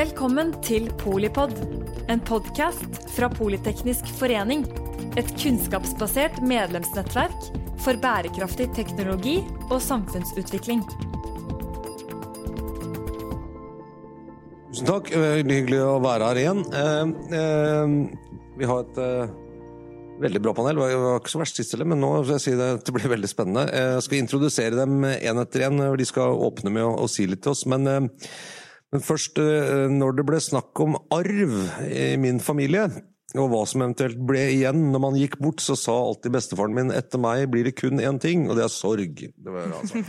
Velkommen til Polipod, en podkast fra Politeknisk forening. Et kunnskapsbasert medlemsnettverk for bærekraftig teknologi og samfunnsutvikling. Tusen takk. Hyggelig å være her igjen. Eh, eh, vi har et eh, veldig bra panel. Det var ikke så verst sist heller, men nå skal jeg si det, det blir veldig spennende. Jeg skal introdusere dem én etter én. De skal åpne med å, si litt til oss. Men, men først, når det ble snakk om arv i min familie, og hva som eventuelt ble igjen når man gikk bort, så sa alltid bestefaren min etter meg blir det kun én ting, og det er sorg. Det var altså.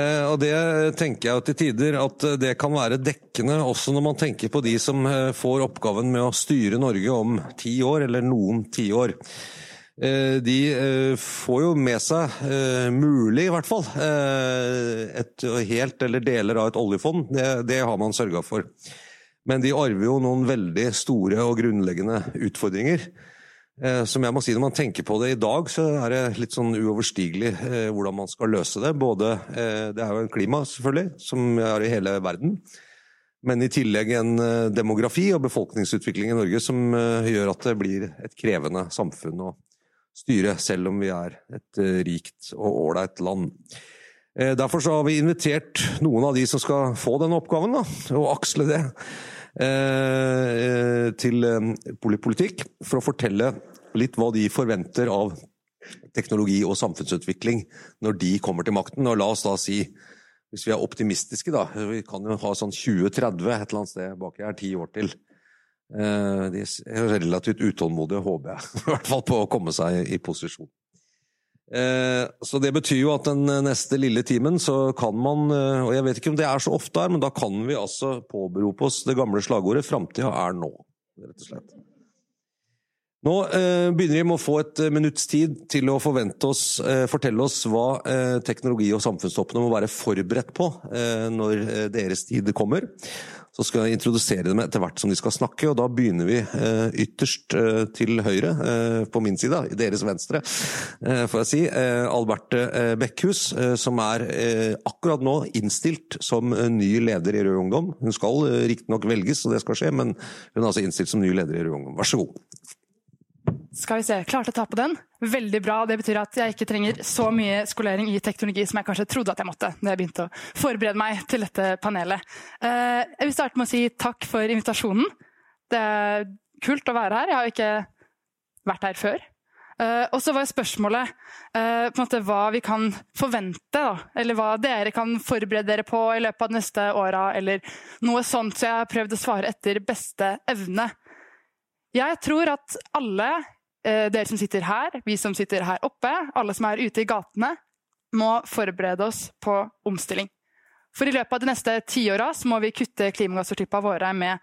eh, og det tenker jeg til tider at det kan være dekkende også når man tenker på de som får oppgaven med å styre Norge om ti år, eller noen tiår. Eh, de eh, får jo med seg, eh, mulig i hvert fall, et helt eller deler av et oljefond. Det, det har man sørga for. Men de arver jo noen veldig store og grunnleggende utfordringer. Som jeg må si, Når man tenker på det i dag, så er det litt sånn uoverstigelig hvordan man skal løse det. Både, Det er jo en klima, selvfølgelig, som er i hele verden. Men i tillegg en demografi og befolkningsutvikling i Norge som gjør at det blir et krevende samfunn å styre, selv om vi er et rikt og ålreit land. Derfor har vi invitert noen av de som skal få denne oppgaven, da, og aksle det. Eh, til eh, politikk for å fortelle litt hva de forventer av teknologi og samfunnsutvikling når de kommer til makten. Og la oss da si, hvis vi er optimistiske, da Vi kan jo ha sånn 2030 et eller annet sted baki her, ti år til. Eh, de er relativt utålmodige, håper jeg. I hvert fall på å komme seg i posisjon. Eh, så Det betyr jo at den neste lille timen så kan man, eh, og jeg vet ikke om det er så ofte her, men da kan vi altså påberope oss det gamle slagordet 'framtida er nå', rett og slett. Nå eh, begynner vi med å få et minutts tid til å forvente oss, eh, fortelle oss hva eh, teknologi- og samfunnstoppene må være forberedt på eh, når deres tid kommer. Så skal jeg introdusere dem etter hvert som de skal snakke, og da begynner vi eh, ytterst eh, til høyre, eh, på min side, i deres venstre, får jeg si. Alberte Bekkhus, som er akkurat nå innstilt som ny leder i Rød Ungdom. Hun skal riktignok velges, og det skal skje, men hun er altså innstilt som ny leder i Rød Ungdom. Vær så god. Skal vi se, klarte å ta på den. Veldig bra. Det betyr at jeg ikke trenger så mye skolering i teknologi som jeg kanskje trodde at jeg måtte da jeg begynte å forberede meg til dette panelet. Eh, jeg vil starte med å si takk for invitasjonen. Det er kult å være her. Jeg har jo ikke vært her før. Eh, og så var spørsmålet eh, måte hva vi kan forvente, da. Eller hva dere kan forberede dere på i løpet av de neste åra, eller noe sånt. Så jeg har prøvd å svare etter beste evne. Jeg tror at alle Eh, dere som sitter her, vi som sitter her oppe, alle som er ute i gatene, må forberede oss på omstilling. For i løpet av de neste tiåra må vi kutte klimagassutslippene våre med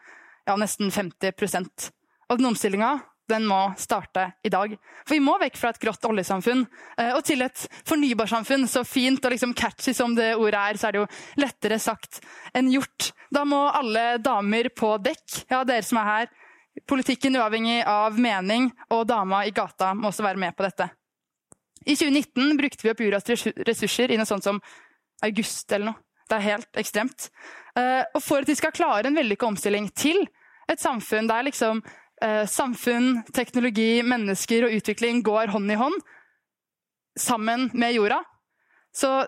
ja, nesten 50% Og den omstillinga den må starte i dag. For vi må vekk fra et grått oljesamfunn eh, og til et fornybarsamfunn. Så fint og liksom catchy som det ordet er, så er det jo lettere sagt enn gjort. Da må alle damer på dekk, ja, dere som er her, Politikken uavhengig av mening, og dama i gata må også være med på dette. I 2019 brukte vi opp jordas ressurser i noe sånt som august eller noe. Det er helt ekstremt. Eh, og for at vi skal klare en vellykka omstilling til et samfunn der liksom eh, samfunn, teknologi, mennesker og utvikling går hånd i hånd sammen med jorda, så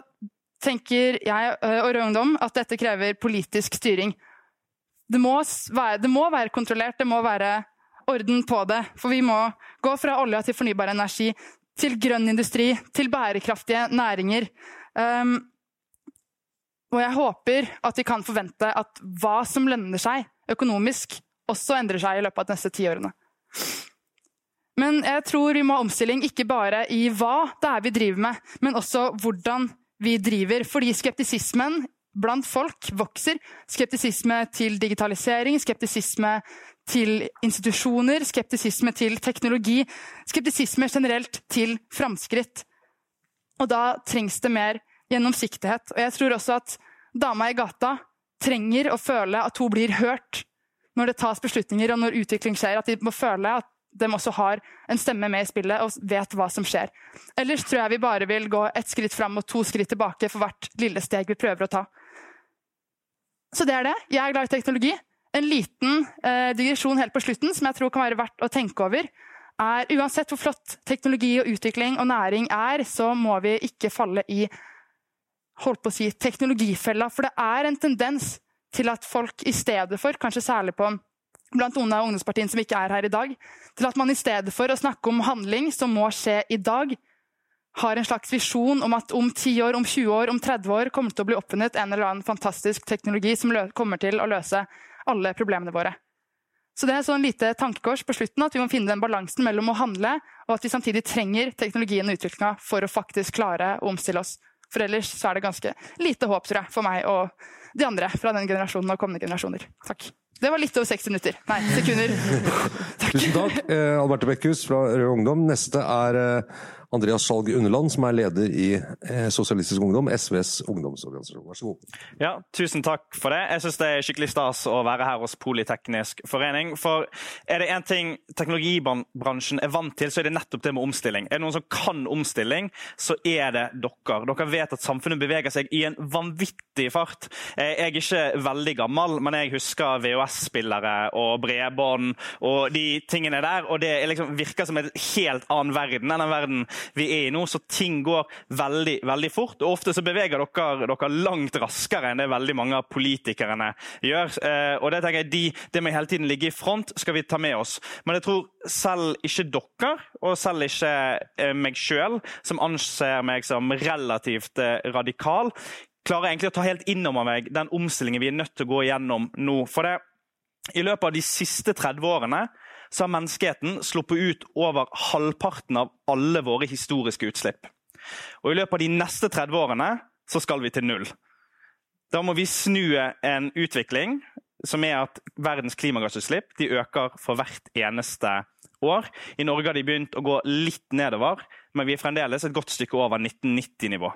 tenker jeg eh, og Rød Ungdom at dette krever politisk styring. Det må, være, det må være kontrollert, det må være orden på det. For vi må gå fra olja til fornybar energi, til grønn industri, til bærekraftige næringer. Um, og jeg håper at vi kan forvente at hva som lønner seg økonomisk, også endrer seg i løpet av de neste tiårene. Men jeg tror vi må ha omstilling ikke bare i hva det er vi driver med, men også hvordan vi driver. Fordi skeptisismen blant folk vokser. Skeptisisme til digitalisering, skeptisisme til institusjoner, skeptisisme til teknologi. Skeptisisme generelt til framskritt. Og da trengs det mer gjennomsiktighet. Og jeg tror også at dama i gata trenger å føle at hun blir hørt når det tas beslutninger og når utvikling skjer. At de må føle at de også har en stemme med i spillet og vet hva som skjer. Ellers tror jeg vi bare vil gå ett skritt fram og to skritt tilbake for hvert lille steg vi prøver å ta. Så det er det. Jeg er glad i teknologi. En liten eh, digresjon helt på slutten som jeg tror kan være verdt å tenke over, er uansett hvor flott teknologi og utvikling og næring er, så må vi ikke falle i holdt på å si, teknologifella. For det er en tendens til at folk i stedet for, kanskje særlig på blant noen av ungdomspartiene som ikke er her i dag, til at man i stedet for å snakke om handling som må skje i dag, har en slags visjon om at om 10 år, om 20 år, om 30 år kommer det til å bli oppfunnet en eller annen fantastisk teknologi som kommer til å løse alle problemene våre. Så det er sånn lite tankekors på slutten at vi må finne den balansen mellom å handle og at vi samtidig trenger teknologien og utviklinga for å faktisk klare å omstille oss. For ellers så er det ganske lite håp tror jeg, for meg og de andre fra den generasjonen og kommende generasjoner. Takk. Det var litt over 60 minutter. Nei, sekunder. takk. Tusen takk, eh, Alberte Bekkhus fra Rød Ungdom. Neste er eh, Andreas Skjalg Underland, som er leder i eh, Sosialistisk Ungdom, SVs ungdomsorganisasjon. Vær så god. Ja, tusen takk for det. Jeg syns det er skikkelig stas å være her hos Politeknisk forening. For er det én ting teknologibransjen er vant til, så er det nettopp det med omstilling. Er det noen som kan omstilling, så er det dere. Dere vet at samfunnet beveger seg i en vanvittig fart. Jeg er ikke veldig gammel, men jeg husker VHS-spillere og bredbånd og de tingene der, og det liksom virker som en helt annen verden enn den verden vi er i nå. Så ting går veldig veldig fort. og Ofte så beveger dere dere langt raskere enn det veldig mange av politikerne gjør. Eh, og Det tenker jeg, de, det må hele tiden ligge i front skal vi ta med oss. Men jeg tror selv ikke dere, og selv ikke eh, meg sjøl, som anser meg som relativt eh, radikal, klarer egentlig å ta helt inn over meg den omstillingen vi er nødt til å gå igjennom nå. For det, i løpet av de siste 30 årene så har menneskeheten sluppet ut over halvparten av alle våre historiske utslipp. Og I løpet av de neste 30 årene så skal vi til null. Da må vi snu en utvikling som er at verdens klimagassutslipp øker for hvert eneste år. I Norge har de begynt å gå litt nedover, men vi er fremdeles et godt stykke over 1990-nivå.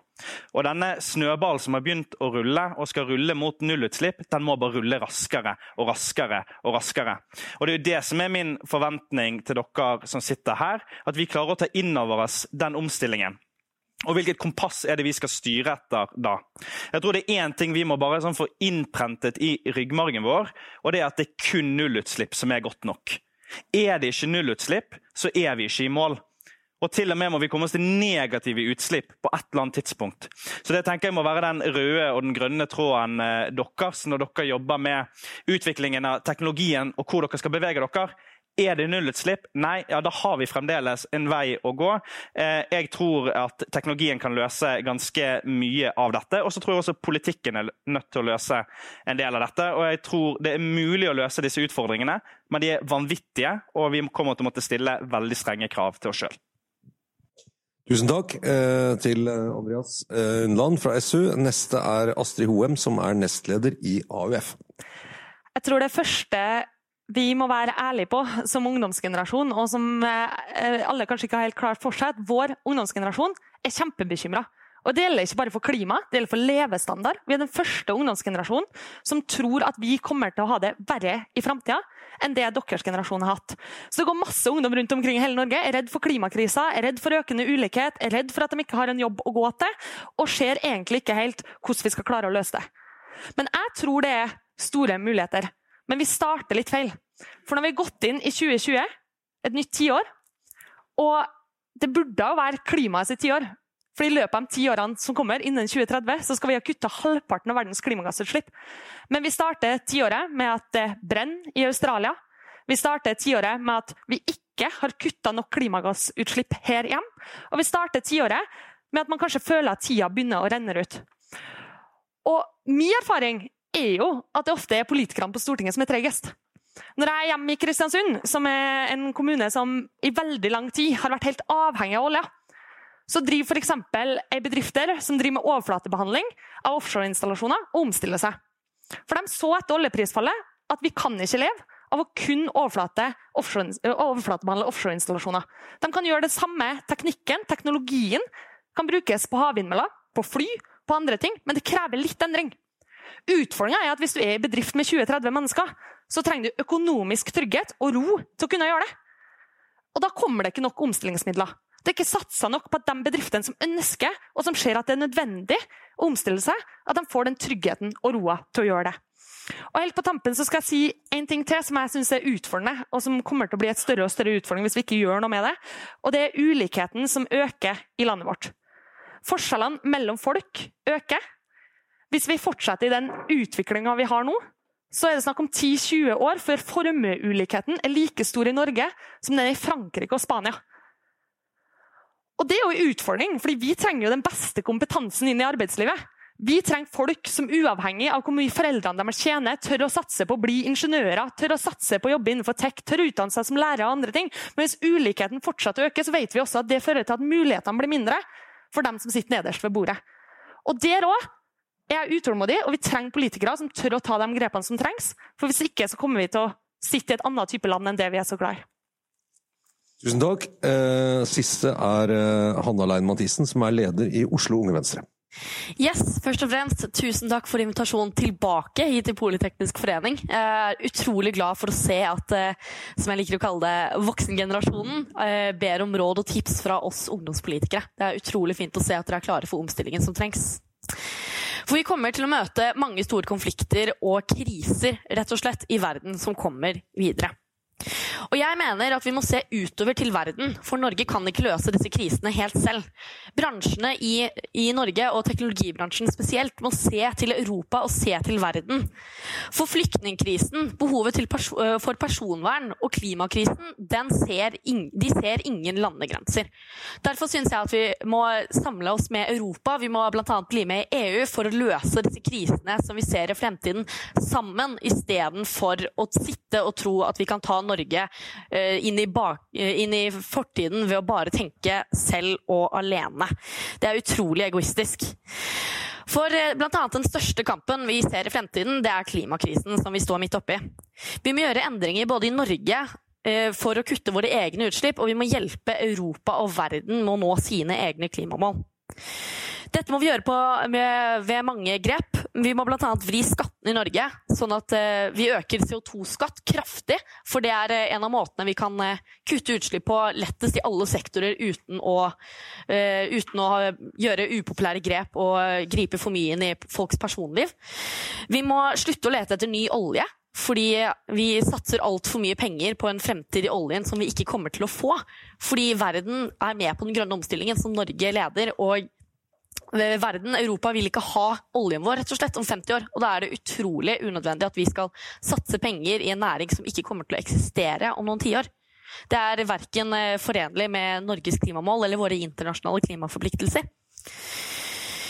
Og Denne snøballen som har begynt å rulle og skal rulle mot nullutslipp, den må bare rulle raskere og raskere. og raskere. Og Det er jo det som er min forventning til dere som sitter her, at vi klarer å ta inn over oss den omstillingen. Og hvilket kompass er det vi skal styre etter da? Jeg tror det er én ting vi må bare sånn få innprentet i ryggmargen vår, og det er at det er kun nullutslipp som er godt nok. Er det ikke nullutslipp, så er vi ikke i mål. Og til og med må vi komme oss til negative utslipp på et eller annet tidspunkt. Så det tenker jeg må være den røde og den grønne tråden eh, deres når dere jobber med utviklingen av teknologien og hvor dere skal bevege dere. Er det nullutslipp? Nei, ja, da har vi fremdeles en vei å gå. Eh, jeg tror at teknologien kan løse ganske mye av dette. Og så tror jeg også politikken er nødt til å løse en del av dette. Og jeg tror det er mulig å løse disse utfordringene, men de er vanvittige, og vi kommer til å måtte stille veldig strenge krav til oss sjøl. Tusen takk eh, til Andreas Undland fra SU. Neste er Astrid Hoem, som er nestleder i AUF. Jeg tror det første vi må være ærlige på som ungdomsgenerasjon, og som eh, alle kanskje ikke har helt klart for seg, at vår ungdomsgenerasjon er kjempebekymra. Og Det gjelder ikke bare for klima, det gjelder for levestandard. Vi er den første ungdomsgenerasjonen som tror at vi kommer til å ha det verre i framtida enn det deres generasjon har hatt. Så det går masse ungdom rundt omkring i hele Norge er redd for klimakrisa, er redd for økende ulikhet, er redd for at de ikke har en jobb å gå til, og ser egentlig ikke helt hvordan vi skal klare å løse det. Men jeg tror det er store muligheter. Men vi starter litt feil. For når vi har gått inn i 2020, et nytt tiår, og det burde jo være klimaet sitt tiår. For i løpet av de ti årene som kommer, innen 2030, så skal vi ha kutta halvparten av verdens klimagassutslipp. Men vi starter tiåret med at det brenner i Australia. Vi starter tiåret med at vi ikke har kutta nok klimagassutslipp her hjemme. Og vi starter tiåret med at man kanskje føler at tida begynner å renne ut. Og min erfaring er jo at det ofte er politikerne på Stortinget som er tregest. Når jeg er hjemme i Kristiansund, som er en kommune som i veldig lang tid har vært helt avhengig av olje, så driver f.eks. ei bedrifter som driver med overflatebehandling av offshoreinstallasjoner, og omstiller seg. For de så etter oljeprisfallet at vi kan ikke leve av å kun overflate offshore, overflatebehandle offshoreinstallasjoner. De kan gjøre det samme teknikken, teknologien, kan brukes på havvindmøller, på fly, på andre ting, men det krever litt endring. Utfordringa er at hvis du er i bedrift med 20-30 mennesker, så trenger du økonomisk trygghet og ro til å kunne gjøre det. Og da kommer det ikke nok omstillingsmidler. Det er ikke satsa nok på at de bedriftene som ønsker, og som ser at det er nødvendig å omstille seg, at de får den tryggheten og roa til å gjøre det. Og helt på tampen så skal jeg si en ting til som jeg synes er utfordrende, og som kommer til å bli et større og større utfordring hvis vi ikke gjør noe med det. Og det er ulikheten som øker i landet vårt. Forskjellene mellom folk øker. Hvis vi fortsetter i den utviklinga vi har nå, så er det snakk om 10-20 år før formueulikheten er like stor i Norge som den er i Frankrike og Spania. Og det er jo en utfordring, fordi vi trenger jo den beste kompetansen inn i arbeidslivet. Vi trenger folk som uavhengig av hvor mye foreldrene deres tjener, tør å satse på å bli ingeniører, tør å satse på å jobbe innenfor tech, tør å utdanne seg som lærer og andre ting. Men hvis ulikheten fortsetter å øke, så vet vi også at det fører til at mulighetene blir mindre for dem som sitter nederst ved bordet. Og der òg er jeg utålmodig, og vi trenger politikere som tør å ta de grepene som trengs. For hvis ikke så kommer vi til å sitte i et annet type land enn det vi er så glad i. Tusen takk. Eh, siste er eh, Hanna Lein Mathisen, som er leder i Oslo Unge Venstre. Yes, først og fremst tusen takk for invitasjonen tilbake hit til Politeknisk forening. Jeg er utrolig glad for å se at, eh, som jeg liker å kalle det, voksengenerasjonen ber om råd og tips fra oss ungdomspolitikere. Det er utrolig fint å se at dere er klare for omstillingen som trengs. For vi kommer til å møte mange store konflikter og kriser rett og slett i verden som kommer videre. Og jeg mener at vi må se utover til verden, for Norge kan ikke løse disse krisene helt selv. Bransjene i, i, Norge, og teknologibransjen spesielt, må se til Europa og se til verden. For flyktningkrisen, behovet pers for personvern og klimakrisen, ser de ser ingen landegrenser. Derfor syns jeg at vi må samle oss med Europa. Vi må bl.a. bli med i EU for å løse disse krisene som vi ser i fremtiden, sammen, istedenfor å sitte og tro at vi kan ta Norge inn i, bak, eh, inn i, fortiden ved å bare tenke selv og alene. Det er utrolig egoistisk. For eh, bl.a. den største kampen vi ser i fremtiden, det er klimakrisen som vi står midt oppi. Vi må gjøre endringer både i Norge for å kutte våre egne utslipp, og vi må hjelpe Europa og verden med å nå sine egne klimamål. Dette må vi gjøre på, med, ved mange grep. Vi må bl.a. vri skattene i Norge, sånn at uh, vi øker CO2-skatt kraftig. For det er uh, en av måtene vi kan uh, kutte utslipp på lettest i alle sektorer uten å, uten å gjøre upopulære grep og gripe for mye inn i folks personliv. Vi må slutte å lete etter ny olje. Fordi vi satser altfor mye penger på en fremtid i oljen som vi ikke kommer til å få. Fordi verden er med på den grønne omstillingen som Norge leder. og verden, Europa, vil ikke ha oljen vår rett og slett om 50 år. Og da er det utrolig unødvendig at vi skal satse penger i en næring som ikke kommer til å eksistere om noen tiår. Det er verken eh, forenlig med Norges klimamål eller våre internasjonale klimaforpliktelser.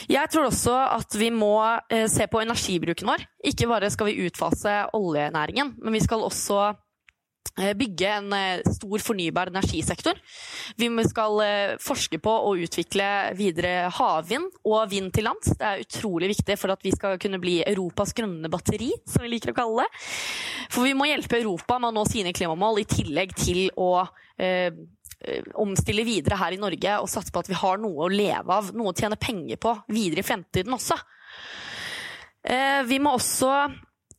Jeg tror også at vi må eh, se på energibruken vår. Ikke bare skal vi utfase oljenæringen, men vi skal også Eh, bygge en eh, stor fornybar energisektor. Vi skal eh, forske på å utvikle videre havvind og vind til lands. Det er utrolig viktig for at vi skal kunne bli Europas grønne batteri, som vi liker å kalle det. For vi må hjelpe Europa med å nå sine klimamål, i tillegg til å eh, omstille videre her i Norge og satse på at vi har noe å leve av, noe å tjene penger på videre i fremtiden også. Eh, vi må også Eh,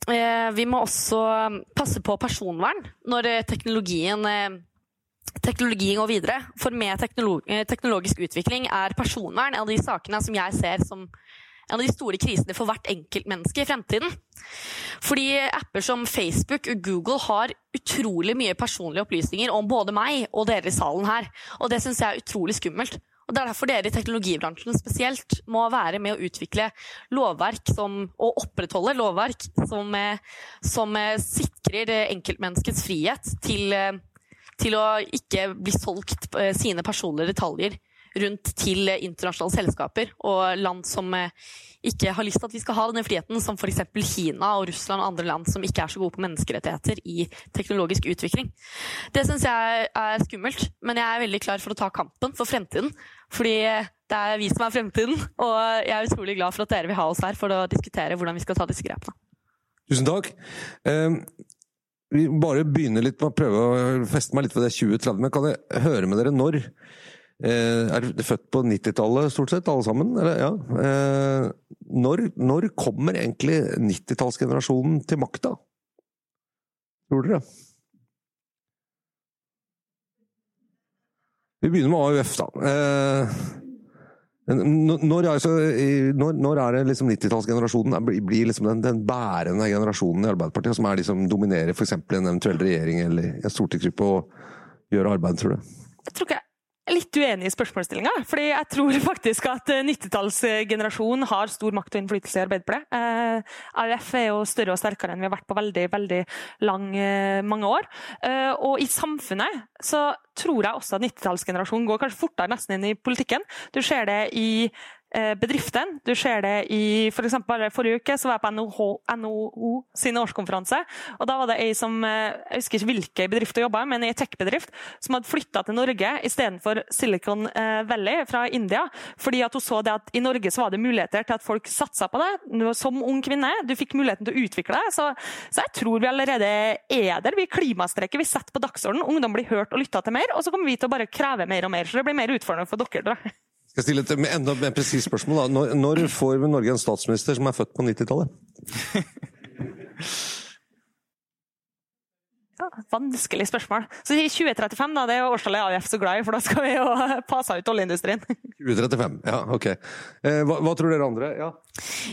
vi må også passe på personvern når eh, teknologien eh, teknologien går videre. For med teknologisk utvikling er personvern en av de sakene som jeg ser som en av de store krisene for hvert enkeltmenneske i fremtiden. Fordi apper som Facebook og Google har utrolig mye personlige opplysninger om både meg og dere i salen her. Og det syns jeg er utrolig skummelt. Og Det er derfor dere i teknologibransjen spesielt må være med å utvikle lovverk som, og opprettholde lovverk som, eh, som eh, sikrer enkeltmenneskets frihet til, eh, til, å ikke bli solgt sine personlige detaljer rundt til internasjonale selskaper og land som ikke har lyst til at vi skal ha denne friheten, som f.eks. Kina og Russland og andre land som ikke er så gode på menneskerettigheter i teknologisk utvikling. Det syns jeg er skummelt, men jeg er veldig klar for å ta kampen for fremtiden. Fordi det er vi som er fremtiden, og jeg er utrolig glad for at dere vil ha oss her for å diskutere hvordan vi skal ta disse grepene. Tusen takk. Um, vi bare begynner litt med å prøve å feste meg litt ved det 2030. Men kan jeg høre med dere når? Uh, er født på 90-tallet stort sett, alle sammen? Eller, ja. uh, når, når, kommer egentlig 90-tallsgenerasjonen til makta? Tror dere? Vi begynner med AUF, da. Eh, Når, altså, når, når, er det liksom 90-tallsgenerasjonen blir liksom den, den, bærende generasjonen i Arbeiderpartiet, som er de som dominerer f.eks. en eventuell regjering eller en stortingsgruppe og gjør arbeid, tror du? Jeg tror ikke litt uenig i spørsmålsstillinga. fordi jeg tror faktisk at 90-tallsgenerasjonen har stor makt og innflytelse i Arbeiderpartiet. Eh, AUF er jo større og sterkere enn vi har vært på veldig veldig lang, eh, mange år. Eh, og i samfunnet så tror jeg også at 90-tallsgenerasjonen går kanskje fortere nesten inn i politikken. Du ser det i Eh, bedriften. Du ser det i for eksempel, Forrige uke så var jeg på NHO, NHO sin årskonferanse. og Da var det ei som eh, jeg husker ikke hvilke bedrifter jobba men ei tech-bedrift, som hadde flytta til Norge istedenfor Silicon eh, Valley fra India. fordi at hun så det at i Norge så var det muligheter til at folk satsa på det. Som ung kvinne. Du fikk muligheten til å utvikle det. Så, så jeg tror vi allerede er der. Vi klimastreker, vi setter på dagsordenen. Ungdom blir hørt og lytta til mer. Og så kommer vi til å bare kreve mer og mer. Så det blir mer utfordrende for dere. Da skal stille et enda mer presist spørsmål. Når, når, får Norge en statsminister som er født på 90-tallet? Vanskelig spørsmål. Så i 2035, da, det er jo årstallet AUF så glad i, for da skal vi jo passe ut oljeindustrien. 2035, ja, ok. Eh, hva, hva, tror dere andre? Ja,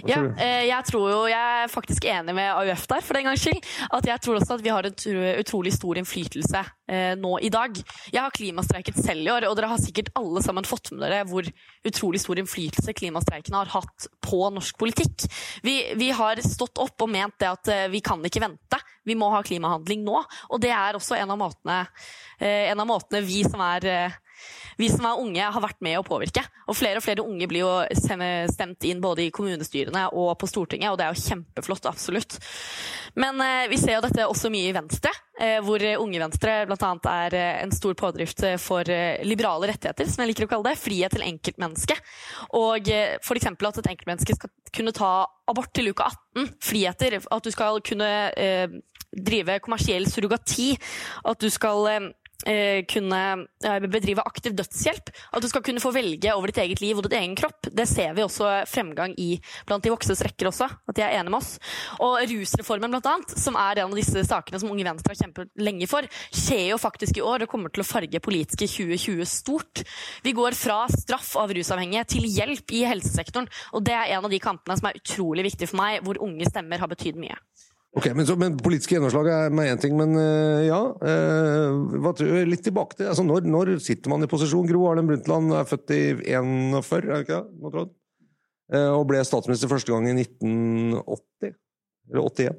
ja tror ja, jeg tror jo, jeg er faktisk enig med AUF der, for den gangs skyld. At jeg tror også at vi har en utrolig stor innflytelse eh, nå i dag. Jeg har klimastreiket selv i år, og dere har sikkert alle sammen fått med dere hvor utrolig stor innflytelse klimastreiken har hatt på norsk politikk. Vi, vi har stått opp og ment det at eh, vi kan ikke vente. Vi må ha klimahandling nå. Og det er også en av måtene, eh, en av måtene vi, som er, eh, vi som er unge, har vært med å påvirke. Og flere og flere unge blir jo stemt inn både i kommunestyrene og på Stortinget, og det er jo kjempeflott, absolutt. Men eh, vi ser jo dette også mye i Venstre, hvor Unge Venstre bl.a. er en stor pådrift for liberale rettigheter, som jeg liker å kalle det. Frihet til enkeltmennesket. Og f.eks. at et enkeltmenneske skal kunne ta abort til uke 18. Friheter. At du skal kunne eh, drive kommersiell surrogati. At du skal eh, kunne eh, bedrive aktiv dødshjelp. At du skal kunne få velge over ditt eget liv og ditt egen kropp. Det ser vi også fremgang i blant de voksnes rekker også. At de er enige med oss. Og rusreformen, blant annet, som er en av disse sakene som Unge Venstre har kjempet lenge for, skjer jo faktisk i år og kommer til å farge politiske 2020 stort. Vi går fra straff av rusavhengige til hjelp i helsesektoren. Og det er en av de kampene som er utrolig viktig for meg, hvor unge stemmer har betydd mye. Ok, men, så, men Politiske gjennomslag er med én ting, men uh, ja. Uh, hva, litt tilbake til altså, når, når, sitter man i posisjon? Gro Harlem Brundtland er født i 41, er det ikke det? Uh, og ble statsminister første gang i 1980. Eller 81.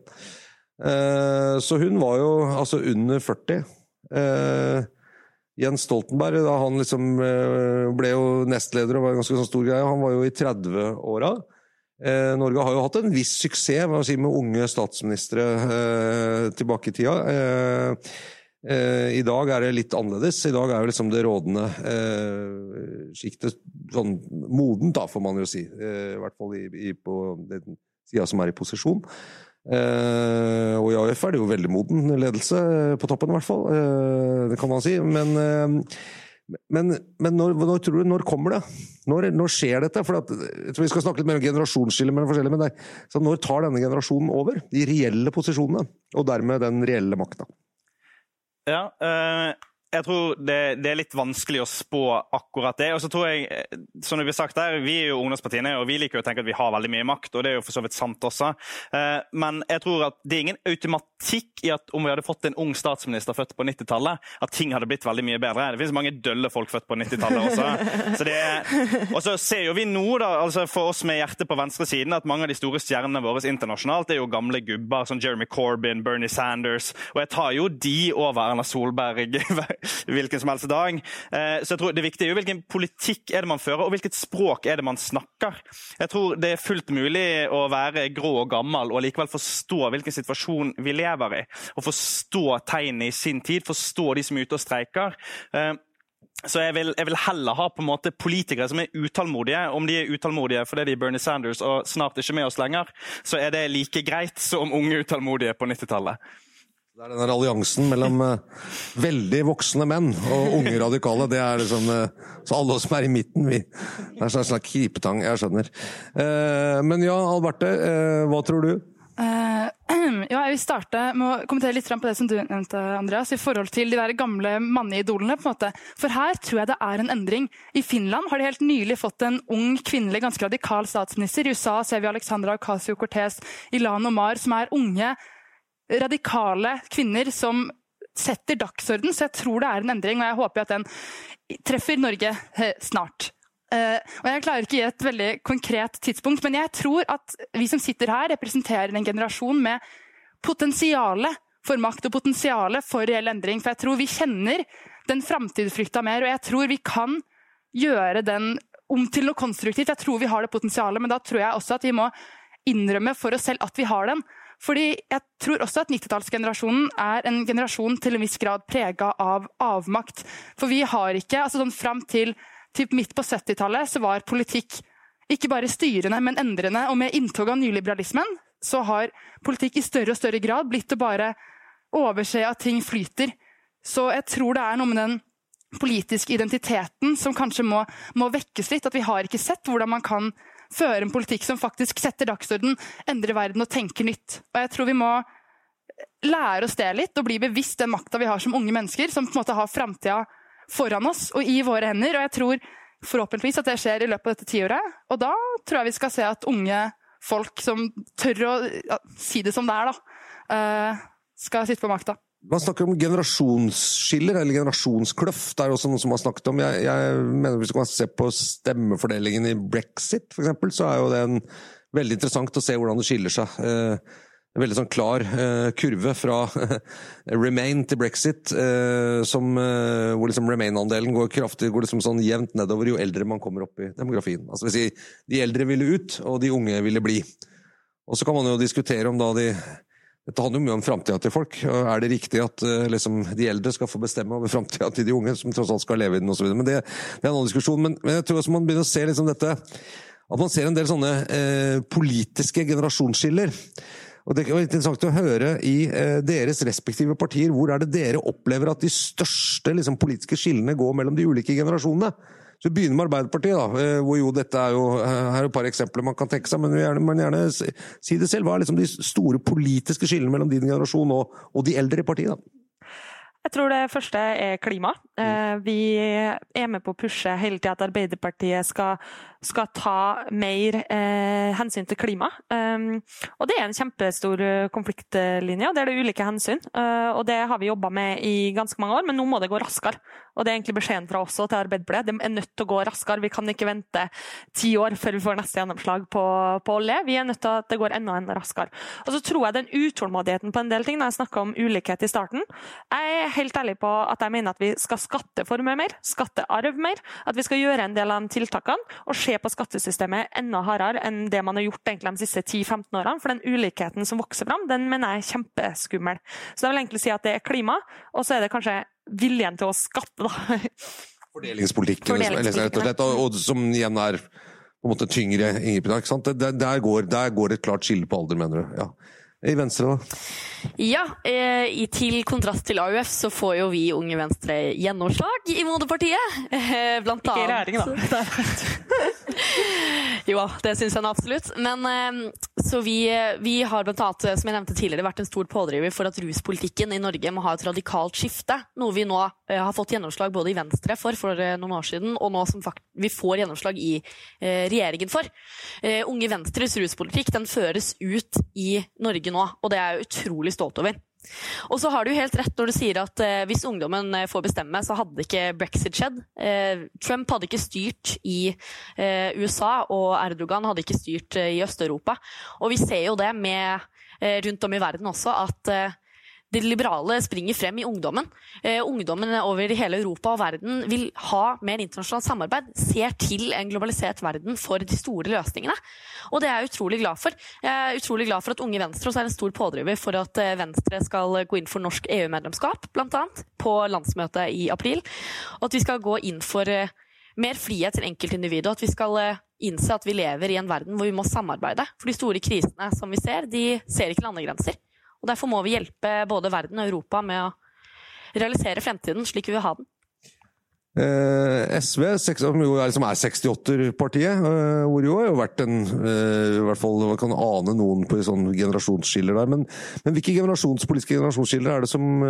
så hun var jo altså under 40. Jens Stoltenberg, da han liksom ble jo nestleder og var en ganske sånn stor greie, han var jo i 30-åra. Eh, Norge har jo hatt en viss suksess si, med unge statsministre eh, tilbake i tida. Eh, eh, I dag er det litt annerledes. I dag er jo liksom det rådende eh, sjiktet sånn modent, da, får man jo si. I hvert fall i, i, på den sida som er i posisjon. Og i AUF er det jo veldig moden ledelse, på toppen i hvert fall. Det kan man si. Men men, men når, når, tror du, når kommer det? Når, når skjer dette? For at, jeg tror Vi skal snakke litt mer om generasjonsskille mellom forskjellige, men det, så når tar denne generasjonen over? De reelle posisjonene, og dermed den reelle makta? Ja, øh, jeg tror det, det, er litt vanskelig å spå akkurat det. Og så tror jeg, som det blir sagt der, Vi er jo ungdomspartiene og vi liker å tenke at vi har veldig mye makt. og det er jo for så vidt sant også. Eh, men jeg tror at det er ingen automatikk i at om vi hadde fått en ung statsminister født på 90-tallet, at ting hadde blitt veldig mye bedre. Det finnes mange dølle folk født på 90-tallet også. Så det, og så ser jo vi nå, da, altså for oss med hjertet på venstresiden, at mange av de store stjernene våre internasjonalt er jo gamle gubber som Jeremy Corbyn, Bernie Sanders. Og jeg tar jo de over Erna Solberg hvilken som helst dag. Eh, så jeg tror Det viktige er jo hvilken politikk er det man fører, og hvilket språk er det man snakker. Jeg tror det er fullt mulig å være grå og gammel og likevel forstå hvilken situasjon vi lever i. Og forstå tegnene i sin tid, forstå de som er ute og streiker. Eh, så jeg vil, jeg vil, heller ha på en måte politikere som er utålmodige. Om de er utålmodige fordi de er Bernie Sanders og snart ikke med oss lenger, så er det like greit som unge utålmodige på 90-tallet. Det er den alliansen mellom uh, veldig voksne menn og unge radikale. Det er liksom uh, Så alle oss som er i midten, vi Det er sånn slags kripetang. Jeg skjønner. Uh, men ja, Alberte, hva tror du? Ja, jeg vil starte med å kommentere litt på det som du nevnte, Andreas, i forhold til de der gamle manneidolene. på en måte. For her tror jeg det er en endring. I Finland har de helt nylig fått en ung, kvinnelig, ganske radikal statsminister. I USA ser vi Alexandra Ocasio-Cortez, Ilan Omar, som er unge, radikale kvinner som setter dagsorden. Så jeg tror det er en endring, og jeg håper at den treffer Norge eh, snart. Uh, og Jeg klarer ikke å gi et veldig konkret tidspunkt, men jeg tror at vi som sitter her, representerer en generasjon med potensiale for makt og potensiale for reell endring. For jeg tror vi kjenner den framtidsfrykta mer, og jeg tror vi kan gjøre den om til noe konstruktivt. Jeg tror vi har det potensialet, men da tror jeg også at vi må innrømme for oss selv at vi har den. Fordi jeg tror også at 90-tallsgenerasjonen er en generasjon til en viss grad prega av avmakt. For vi har ikke, altså sånn fram til typ midt på 70-tallet så var politikk ikke bare styrende, men endrende. Og med inntog av nyliberalismen så har politikk i større og større grad blitt å bare overse at ting flyter. Så jeg tror det er noe med den politiske identiteten som kanskje må, må vekkes litt. At vi har ikke sett hvordan man kan føre en politikk som faktisk setter dagsorden, endrer verden og tenker nytt. Og jeg tror vi må lære oss det litt, og bli bevisst den makta vi har som unge mennesker, som på en måte har framtida foran oss og i våre hender. Og jeg tror forhåpentligvis at det skjer i løpet av dette tiåret. Og da tror jeg vi skal se at unge folk som tør å ja, si det som det er, da, uh, skal sitte på makta. Man snakker om generasjonsskiller, eller generasjonskløft. Det er også noe som man har snakket om. Jeg, jeg mener Hvis man ser på stemmefordelingen i brexit, f.eks., så er jo det en, veldig interessant å se hvordan det skiller seg. Uh, en veldig sånn klar uh, kurve fra remain til brexit, uh, som, uh, hvor liksom remain-andelen går kraftig, går liksom sånn jevnt nedover jo eldre man kommer opp i demografien. Altså, si, de eldre ville ut, og de unge ville bli. Og så kan man jo diskutere om da de dette handler jo mye om framtida til folk. Er det riktig at liksom, de eldre skal få bestemme over framtida til de unge, som tross alt skal leve i den osv.? Men det, det, er en annen diskusjon. Men, men, jeg tror også man begynner å se liksom dette At man ser en del sånne politiske generasjonsskiller. Og Det var interessant å høre i eh, deres respektive partier hvor er det dere opplever at de største liksom, politiske skillene går mellom de ulike generasjonene. Så Vi begynner med Arbeiderpartiet, da, eh, hvor jo dette er jo eh, her er et par eksempler man kan tenke seg, men gjerne, man gjerne si det selv. Hva er liksom de store politiske skillene mellom din generasjon og, og de eldre i partiet? da? Jeg tror det første er klima. Mm. Vi er med på å pushe hele tida at Arbeiderpartiet skal skal ta mer eh, hensyn til klima. Um, og det er en kjempestor eh, konfliktlinje, og det er det ulike hensyn. Uh, og det har vi jobba med i ganske mange år, men nå må det gå raskere. Og det er egentlig beskjeden fra oss til Arbeiderpartiet. Det er nødt til å gå raskere. Vi kan ikke vente ti år før vi får neste gjennomslag på, på olje. Vi er nødt til at det går enda, enda raskere. Og så tror jeg den utålmodigheten på en del ting, når jeg snakka om ulikhet i starten Jeg er helt ærlig på at jeg mener at vi skal skatteforme mer, skattearv mer, at vi skal gjøre en del av de tiltakene og se på skattesystemet enda hardere enn det man har gjort de siste 10-15 årene. For den ulikheten som vokser fram, den mener jeg er kjempeskummel. Så jeg vil egentlig si at det er klima, og så er det kanskje viljen til å skatte, da. Fordelingspolitikken, Fordelingspolitikken rett og slett, og, som igjen er på en måte tyngre der, går, der går et klart skille på alder, mener du. Ja i Venstre, da? Ja, eh, til kontrast til AUF så får jo vi Unge Venstre gjennomslag i moderpartiet. Eh, blant annet. Ikke i regjering, da. jo, det syns jeg absolutt. Men eh, så vi, vi, har blant annet, som jeg nevnte tidligere, vært en stor pådriver for at ruspolitikken i Norge må ha et radikalt skifte. Noe vi nå eh, har fått gjennomslag både i Venstre for for eh, noen år siden, og nå som vi får gjennomslag i eh, regjeringen for. Unge Venstres ruspolitikk den føres ut i Norge nå, og det er jeg utrolig stolt over. Og så har du helt rett når du sier at eh, hvis ungdommen eh, får bestemme, så hadde ikke brexit skjedd. Eh, Trump hadde ikke styrt i eh, USA, og Erdogan hadde ikke styrt eh, i Øst-Europa. Og vi ser jo det med, eh, rundt om i verden også, at det liberale springer frem i ungdommen. Eh, ungdommen over hele Europa og verden vil ha mer internasjonalt samarbeid. Ser til en globalisert verden for de store løsningene. Og det er jeg utrolig glad for. Jeg er utrolig glad for at Unge Venstre også er en stor pådriver for at eh, Venstre skal gå inn for norsk EU-medlemskap, bl.a. på landsmøtet i april. Og at vi skal gå inn for eh, mer frihet til enkeltindividet, og at vi skal eh, innse at vi lever i en verden hvor vi må samarbeide. For de store krisene som vi ser, de ser ikke landegrenser. Og Derfor må vi hjelpe både verden og Europa med å realisere fremtiden slik vi vil ha den. Eh, SV, som jo er, liksom er 68-partiet, eh, hvor jo har jo vært en eh, I hvert fall man kan ane noen på sånn generasjonsskiller der. Men, men hvilke generasjonspolitiske generasjonsskiller er det som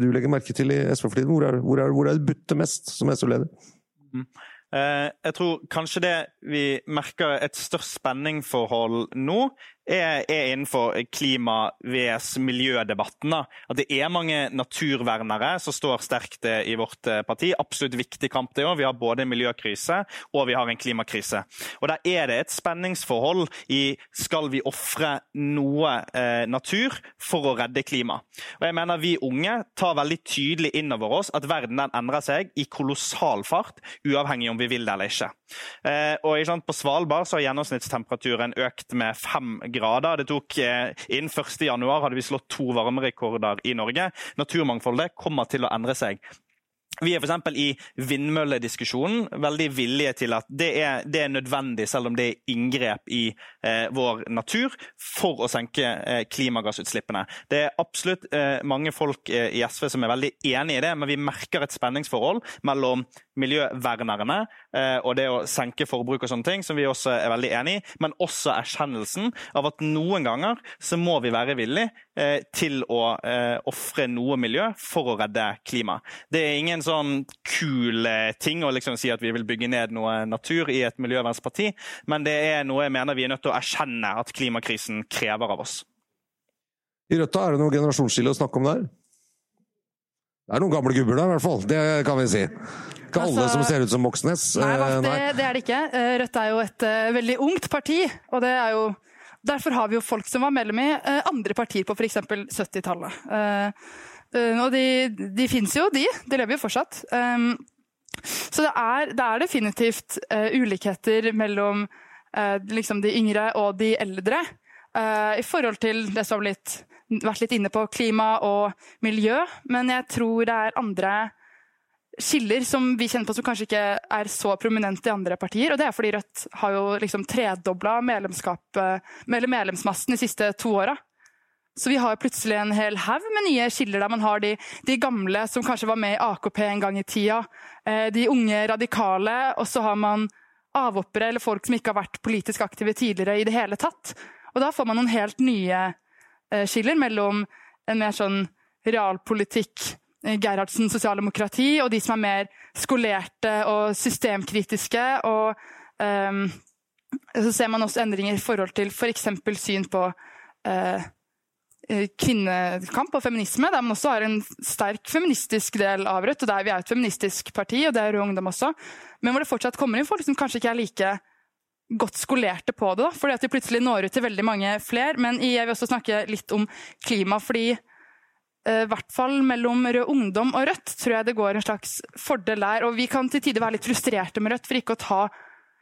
du legger merke til i SV for tiden? Hvor er, hvor er, hvor er det butter mest som SV-leder? Mm. Jeg tror kanskje det vi merker et størst spenningforhold nå, er, er innenfor klima- vs miljødebatten. At det er mange naturvernere som står sterkt eh, i vårt eh, parti. Absolutt viktig kamp det òg. Vi har både en miljøkrise og vi har en klimakrise. Og Der er det et spenningsforhold i skal vi ofre noe eh, natur for å redde klima. Og jeg mener Vi unge tar veldig tydelig inn over oss at verden den endrer seg i kolossal fart, uavhengig om vi vil det eller ikke. Eh, og På Svalbard så har gjennomsnittstemperaturen økt med fem grader grader. Det tok inn Innen 1.1 hadde vi slått to varmerekorder i Norge. Naturmangfoldet kommer til å endre seg. Vi er f.eks. i vindmøllediskusjonen veldig villige til at det er, det er, nødvendig, selv om det er inngrep i eh, vår natur, for å senke eh, klimagassutslippene. Det er absolutt eh, mange folk eh, i SV som er veldig enig i det, men vi merker et spenningsforhold mellom miljøvernerne eh, og det å senke forbruk og sånne ting, som vi også er veldig enig i, men også erkjennelsen av at noen ganger så må vi være villige til å eh, ofre noe miljø for å redde klima. Det er ingen sånn kul ting å liksom si at vi vil bygge ned noe natur i et miljøvernsparti, men det er noe jeg mener vi er nødt til å erkjenne at klimakrisen krever av oss. I Rødt er det noe generasjonsskille å snakke om der? Det er noen gamle gubber der, i hvert fall. Det kan vi si. Ikke alle altså, som ser ut som Moxnes. Nei, eh, det, det, er det ikke. Eh, Rødt er jo et uh, veldig ungt parti. og det er jo Derfor har vi jo folk som var medlem i uh, andre partier på f.eks. 70-tallet. Uh, og de, de fins jo, de. De lever jo fortsatt. Um, så det er, det er definitivt ulikheter mellom liksom de yngre og de eldre. I forhold til det som har vært litt inne på klima og miljø. Men jeg tror det er andre skiller som vi kjenner på som kanskje ikke er så prominente i andre partier. og Det er fordi Rødt har jo liksom tredobla medlemsmassen de siste to åra. Så vi har plutselig en hel haug med nye skiller der man har de, de, gamle som kanskje var med i AKP en gang i tida, eh, de unge radikale, og så har man avhoppere eller folk som ikke har vært politisk aktive tidligere i det hele tatt. Og da får man noen helt nye eh, skiller mellom en mer sånn realpolitikk Eh, Gerhardsen sosialdemokrati, og de som er mer skolerte og systemkritiske. og um, Så ser man også endringer i forhold til f.eks. For syn på uh, kvinnekamp og feminisme, der man også har en sterk feministisk del av Rødt. og der Vi er et feministisk parti, og det er Rød Ungdom også. Men hvor det fortsatt kommer inn folk som kanskje ikke er like godt skolerte på det. da, fordi at de plutselig når ut til veldig mange flere. Men jeg vil også snakke litt om klima. fordi Eh, i hvert fall mellom Rød Ungdom og Rødt tror jeg det går en slags fordel der. Og vi kan til tider være litt frustrerte med Rødt for ikke å ta,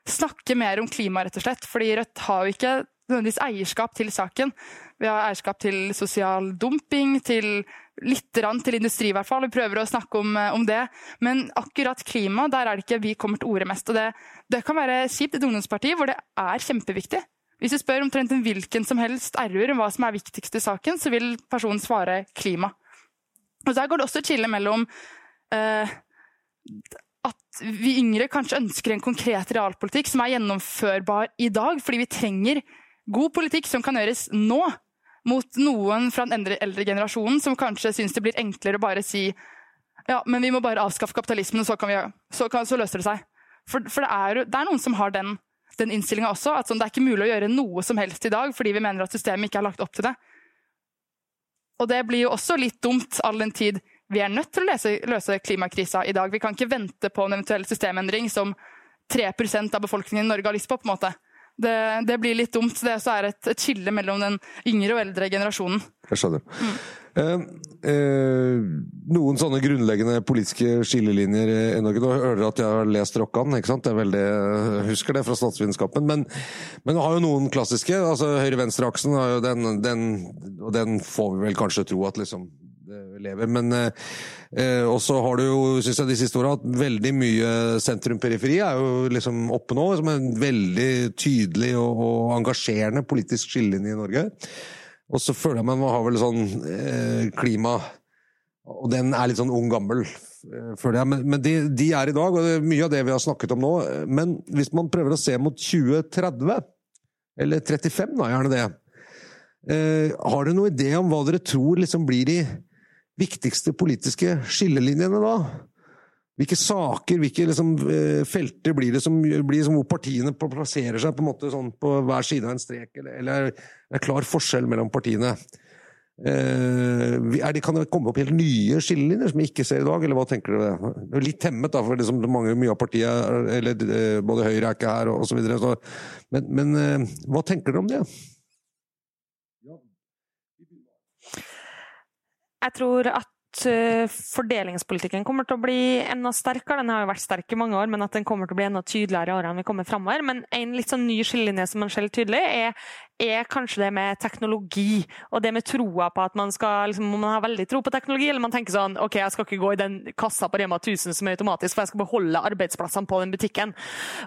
snakke mer om klima, rett og slett. Fordi Rødt har jo ikke nødvendigvis eierskap til saken. Vi har eierskap til sosial dumping, til litt til industri i hvert fall. Vi prøver å snakke om, eh, om, det. Men akkurat klima, der er det ikke vi kommer til orde mest. Og det, det kan være kjipt et ungdomsparti hvor det er kjempeviktig. Hvis du spør omtrent en hvilken som helst RU-er om hva som er viktigst i saken, så vil personen svare klima. Og Der går det også et skille mellom eh, at vi yngre kanskje ønsker en konkret realpolitikk som er gjennomførbar i dag, fordi vi trenger god politikk som kan gjøres nå, mot noen fra den eldre, generasjonen som kanskje syns det blir enklere å bare si ja, men vi må bare avskaffe kapitalismen, så, vi, så, kan, så løser det seg. For, for det, er, det, er, noen som har den den innstillinga også. At sånn, det er ikke mulig å gjøre noe som helst i dag fordi vi mener at systemet ikke har lagt opp til det. Og det blir jo også litt dumt all den tid vi er nødt til å løse, løse klimakrisa i dag. Vi kan ikke vente på en eventuell systemendring som 3% av befolkningen i Norge har lyst på. på en måte. Det, det blir litt dumt. Det er et, et skille mellom den yngre og eldre generasjonen. Jeg skjønner. Mm. Eh, eh, noen sånne grunnleggende politiske skillelinjer i Norge. Nå hører dere at jeg har lest Rokkan, ikke sant? Jeg, veldig, husker det fra statsvitenskapen. Men, men har jo noen klassiske. altså Høyre-venstre-aksen den, den, Og den får vi vel kanskje tro at liksom lever. Men eh, også har du jo, syns jeg, de siste åra hatt veldig mye sentrum-periferi er jo liksom oppe nå, som en veldig tydelig og, og engasjerende politisk skillelinje i Norge. Og så føler jeg meg man har vel sånn eh, klima Og den er litt sånn ung gammel, eh, føler jeg. Men, men de, de, er i dag, og det er mye av det vi har snakket om nå. Men hvis man prøver å se mot 2030, eller 35 da, gjerne det. Eh, har dere noen idé om hva dere tror liksom blir de viktigste politiske skillelinjene da? Hvilke saker, hvilke liksom, eh, felter blir det som blir som hvor partiene plasserer seg på, en måte, sånn, på hver side av en strek, eller, eller er det klar forskjell mellom partiene? Eh, det, kan det komme opp helt nye skillelinjer som vi ikke ser i dag, eller hva tenker dere? Det er litt temmet, da, for liksom mange, mye av partiet, eller eh, både Høyre er ikke her, og osv. Men, men eh, hva tenker dere om det? Jeg tror at Eh, fordelingspolitikken kommer til å bli enda sterkere. Den har jo vært sterk i mange år, men at den kommer til å bli enda tydeligere i årene vi kommer framover. Men en litt sånn ny skillelinje som man skjeller tydelig, er, er, kanskje det med teknologi. Og det med troa på at man skal liksom, man har veldig tro på teknologi, eller man tenker sånn OK, jeg skal ikke gå i den kassa på Rema 1000 som er automatisk, for jeg skal beholde arbeidsplassene på den butikken.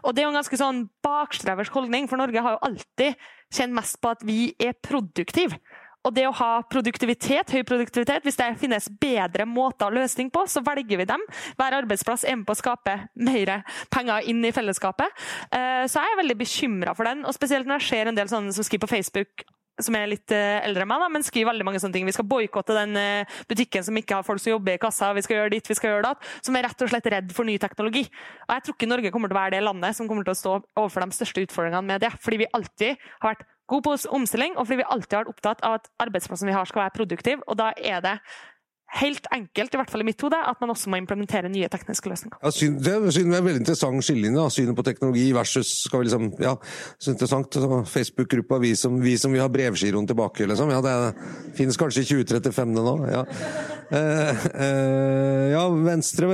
Og det er jo en ganske sånn bakstreversk holdning, for Norge har jo alltid kjent mest på at vi er produktive. Og det å ha produktivitet, høy produktivitet, hvis det finnes bedre måter og løsning på, så velger vi dem. Hver arbeidsplass er med på å skape mer penger inn i fellesskapet. Så så er jeg veldig bekymra for den, og spesielt når jeg ser en del sånne som skriver på Facebook som er litt eh, eldre enn meg, men skriver veldig mange sånne ting. Vi skal boikotte den eh, butikken som ikke har folk som jobber i kassa, vi skal gjøre ditt, vi skal gjøre datt. Som er rett og slett redd for ny teknologi. Og jeg tror ikke Norge kommer til å være det landet som kommer til å stå overfor de største utfordringene med det. Fordi vi alltid har vært god på omstilling, og fordi vi alltid har vært opptatt av at arbeidsplassen vi har skal være produktiv. Og da er det helt enkelt, i hvert fall i mitt hode, at man også må implementere nye tekniske løsninger. Ja, syn, det er en veldig interessant skillelinje. Synet på teknologi versus skal vi liksom, ja, så interessant. Facebook-gruppa vi, vi, som vil ha brevgiroen tilbake, liksom. Ja, det finnes kanskje i 2035 det nå. Ja. Eh, eh, ja, Venstre,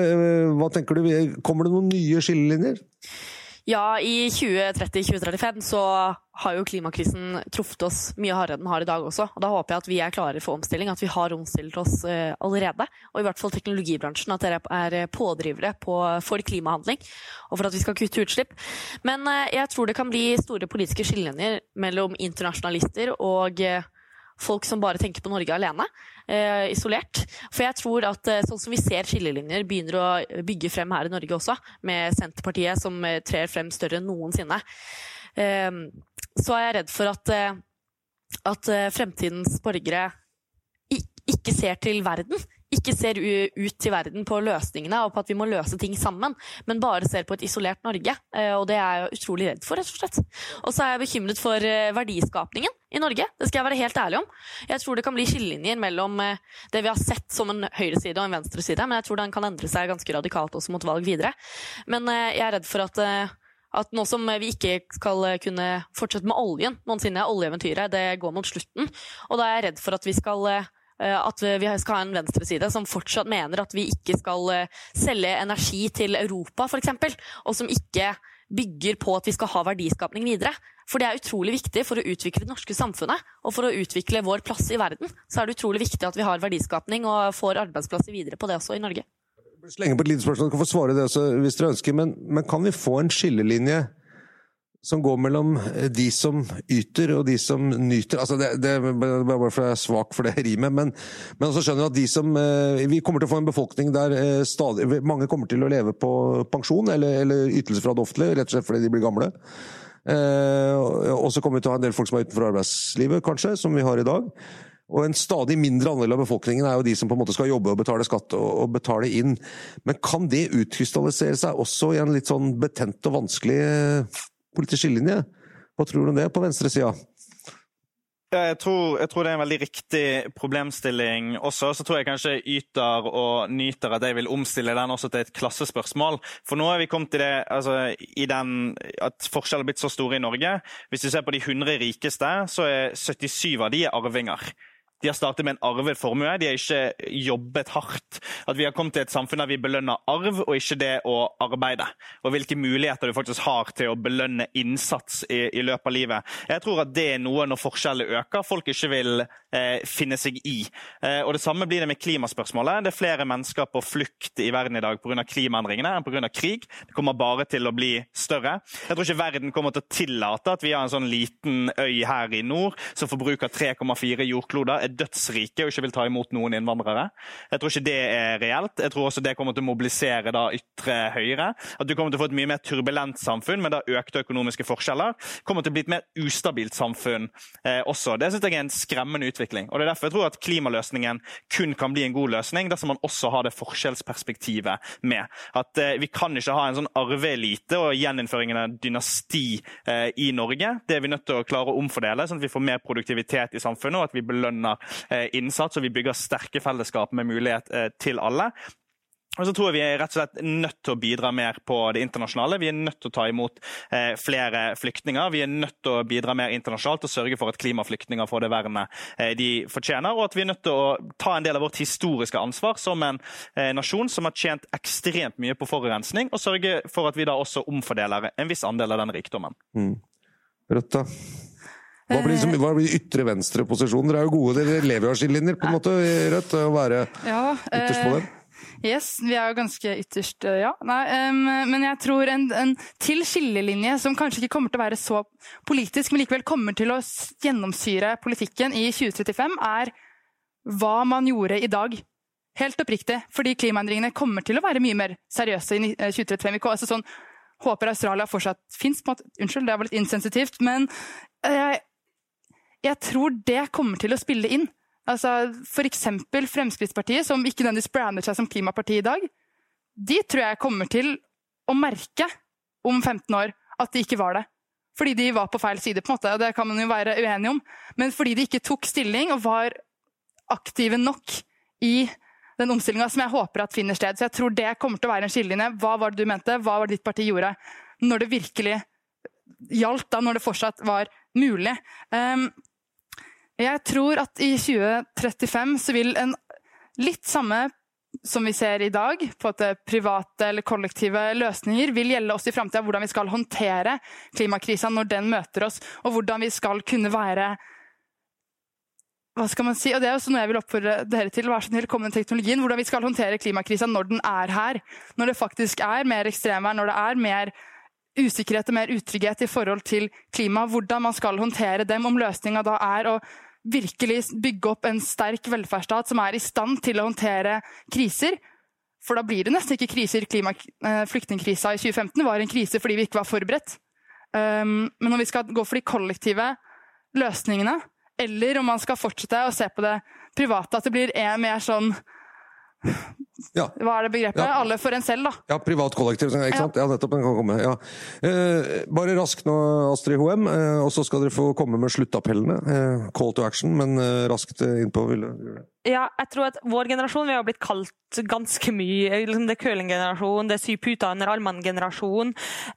hva tenker du? Kommer det noen nye skillelinjer? Ja, i 2030-2035 så har jo klimakrisen truffet oss mye hardere enn den har i dag også. Og da håper jeg at vi er klare for omstilling, at vi har omstilt oss uh, allerede. Og i hvert fall teknologibransjen, at dere er pådrivere på, for klimahandling. Og for at vi skal kutte utslipp. Men uh, jeg tror det kan bli store politiske skillelinjer mellom internasjonalister og uh, folk som bare tenker på Norge alene, eh, isolert. For jeg tror at eh, sånn som vi ser skillelinjer begynner å bygge frem her i Norge også, med Senterpartiet som eh, trer frem større enn noensinne, eh, så er jeg redd for at, eh, at fremtidens borgere ikke ser til verden ikke ser ut til verden på løsningene og på at vi må løse ting sammen, men bare ser på et isolert Norge. Eh, og det er jeg utrolig redd for, rett og slett. Og så er jeg bekymret for eh, verdiskapningen i Norge. Det skal jeg være helt ærlig om. Jeg tror det kan bli skillelinjer mellom eh, det vi har sett som en høyreside og en venstreside, men jeg tror den kan endre seg ganske radikalt også mot valg videre. Men jeg er redd for at at nå som vi ikke skal kunne fortsette med oljen noensinne, oljeeventyret, det går mot slutten, og da er jeg redd for at vi skal at vi skal ha en venstreside som fortsatt mener at vi ikke skal eh, selge energi til Europa, f.eks., og som ikke bygger på at vi skal ha verdiskapning videre. For det er utrolig viktig for å utvikle det norske samfunnet og for å utvikle vår plass i verden. Så er det utrolig viktig at vi har verdiskapning og får arbeidsplasser videre på det også i Norge. Slenge på et lite spørsmål, dere kan få svare det også hvis dere ønsker, men, men kan vi få en skillelinje som går mellom eh, de som yter og de som nyter. Altså det, det, er bare fordi jeg er svak for det rimet, men, men også skjønner at de som eh, Vi kommer til å få en befolkning der eh, stadig, mange kommer til å leve på pensjon eller, eller ytelser fra det offentlige, rett og slett fordi de blir gamle. og så kommer vi til å ha en del folk som er utenfor arbeidslivet, kanskje, som vi har i dag. Og en stadig mindre andel av befolkningen er jo de som på en måte skal jobbe og betale skatt og betale inn. Men kan det utkrystallisere seg også i en litt sånn betent og vanskelig politisk skillelinje. Hva tror du om det på venstresida? Jeg tror, jeg tror, det er en veldig riktig problemstilling også. Så tror jeg kanskje yter og nyter at jeg vil omstille den også til et klassespørsmål. For nå er vi kommet til det altså, i den, at forskjellen er blitt så store i Norge. Hvis du ser på de 100 rikeste, så er 77 av de arvinger. De har startet med en arvet formue, de har ikke jobbet hardt. At vi har kommet til et samfunn der vi belønner arv, og ikke det å arbeide. Og hvilke muligheter du faktisk har til å belønne innsats i, i løpet av livet. Jeg tror at det er noe når forskjellene øker, folk ikke vil finne seg i. Eh, og Det samme blir det med klimaspørsmålet. Det er flere mennesker på flukt i verden i dag pga. klimaendringene enn pga. krig. Det kommer bare til å bli større. Jeg tror ikke verden kommer til å tillate at vi har en sånn liten øy her i nord som forbruker 3,4 jordkloder, er dødsrike og ikke vil ta imot noen innvandrere. Jeg tror ikke det er reelt. Jeg tror også det kommer til å mobilisere da ytre høyre. At du kommer til å få et mye mer turbulent samfunn med da økte økonomiske forskjeller. kommer til å bli et mer ustabilt samfunn eh, også. Det synes jeg er en skremmende utvikling. Og det er derfor jeg tror at klimaløsningen kun kan bli en god løsning dersom man også har det forskjellsperspektivet med. At eh, Vi kan ikke ha en sånn arveelite og gjeninnføringen av dynasti eh, i Norge. Det er vi nødt til å klare å omfordele, sånn at vi får mer produktivitet i samfunnet, og at vi belønner eh, innsats og vi bygger sterke fellesskap med mulighet eh, til alle. Og så tror jeg Vi er rett og slett nødt til å bidra mer på det internasjonale. Vi er nødt til å ta imot eh, flere flyktninger. Vi er nødt til å bidra mer internasjonalt og sørge for at klimaflyktninger får det vernet eh, de fortjener. Og at vi er nødt til å ta en del av vårt historiske ansvar som en eh, nasjon som har tjent ekstremt mye på forurensning, og sørge for at vi da også omfordeler en viss andel av den rikdommen. Mm. Rødt, da? Hva blir, som, hva blir ytre venstre-posisjon? Dere er jo gode, dere lever jo av skillelinjer, på en måte, Rødt. Å være Ja, ytterst på eh, den. Yes, vi er jo ganske ytterst, eh, ja. Nei, um, men jeg tror en, en til skillelinje som kanskje ikke kommer til å være så politisk, men likevel kommer til å gjennomsyre politikken i 2035, er hva man gjorde i dag. Helt oppriktig. Fordi klimaendringene kommer til å være mye mer seriøse i eh, 2035. Vi altså sånn, håper Australia fortsatt fins. Unnskyld, det var litt insensitivt. Men eh, jeg, jeg tror det kommer til å spille inn. Altså, eksempel Fremskrittspartiet, som ikke nødvendigvis brander seg som klimaparti i dag, de tror jeg kommer til å merke om 15 år at de ikke var det. Fordi de var på feil side, på en måte, og det kan man jo være uenig om. Men fordi de ikke tok stilling og var aktive nok i den omstillinga som jeg håper at finner sted. Så jeg tror det kommer til å være en skillelinje. Hva var det du mente? Hva var det ditt parti gjorde? Når det virkelig gjaldt, da, når det fortsatt var mulig. Um, jeg tror at i 2035 så vil en litt samme som vi ser i dag, på at private eller kollektive løsninger, vil gjelde oss i framtida. Hvordan vi skal håndtere klimakrisa når den møter oss, og hvordan vi skal kunne være hva skal man si? Og Det er også noe jeg vil oppfordre dere til. Vær så snill, kom med teknologien. Hvordan vi skal håndtere klimakrisa når den er her. Når det faktisk er mer ekstremvær, når det er mer usikkerhet og mer utrygghet i forhold til klima. Hvordan man skal håndtere dem. Om løsninga da er å virkelig bygge opp en sterk velferdsstat som er i stand til å håndtere kriser. For da blir det nesten ikke kriser. Eh, flyktningkrisa i 2015 var en krise fordi vi ikke var forberedt. Um, men når vi skal gå for de kollektive løsningene, eller om man skal fortsette å se på det private, at det blir mer sånn Ja. Hva er det begrepet? Ja. Alle for en selv, da. Ja, privat kollektiv, ikke Ja. sant? Ja, nettopp. Den kan komme. Ja. Eh, bare raskt nå, Astrid Hoem, eh, og så skal dere få komme med sluttappellene. Eh, call to action, men eh, raskt eh, innpå. Vil du gjøre det? Ja, jeg tror at vår generasjon vi har blitt kalt ganske mye. Liksom det er curlinggenerasjon, det er sy puter under armene-generasjon.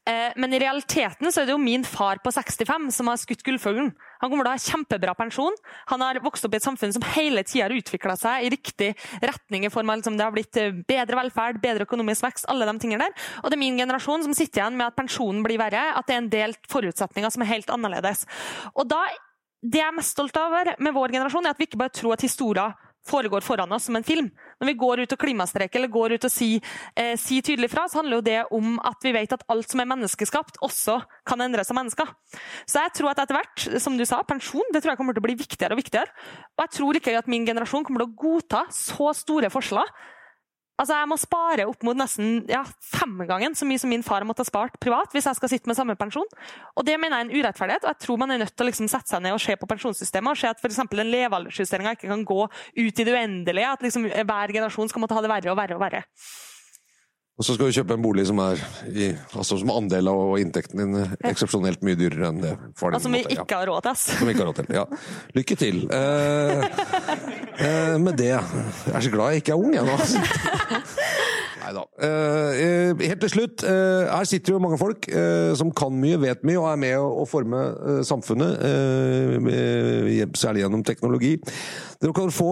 Eh, men i realiteten så er det jo min far på 65 som har skutt gullfuglen. Han kommer til å ha kjempebra pensjon. Han har vokst opp i et samfunn som hele tida har utvikla seg i riktig retning i form av liksom, det har blitt eh, bedre velferd, bedre økonomisk vekst, alle de tingene der. Og det er min generasjon som sitter igjen med at pensjonen blir verre, at det er en del forutsetninger som er helt annerledes. Og da, det jeg er mest stolt over med vår generasjon, er at vi ikke bare tror at historia foregår foran oss som en film. Når vi går ut og klimastreker eller går ut og sier eh, si tydelig fra, så handler jo det om at vi vet at alt som er menneskeskapt, også kan endres av mennesker. Så jeg tror at etter hvert, som du sa, pensjon det tror jeg kommer til å bli viktigere og viktigere. Og jeg tror ikke at min generasjon kommer til å godta så store forskjeller. Altså, Jeg må spare opp mot nesten ja, femgangen så mye som min far måtte ha spart privat hvis jeg skal sitte med samme pensjon. Og Det mener jeg er en urettferdighet, og jeg tror man er nødt til å liksom sette seg ned og se på pensjonssystemet og se at f.eks. den levealdersjusteringa ikke kan gå ut i det uendelige. At liksom hver generasjon skal måtte ha det verre og verre og verre. Og så skal du kjøpe en bolig som er i, altså som andel av inntekten din eh, eksepsjonelt mye dyrere enn det faren din som vi ikke har råd til. ass. Som vi ikke har råd til. Ja. Lykke til. Eh, eh, med det Jeg er så glad jeg ikke er ung, jeg nå. Nei da. Eh, eh, helt til slutt. uh, her sitter jo mange folk uh, som kan mye, vet mye og er med å, å forme samfunnet. særlig gjennom teknologi. Dere kan få,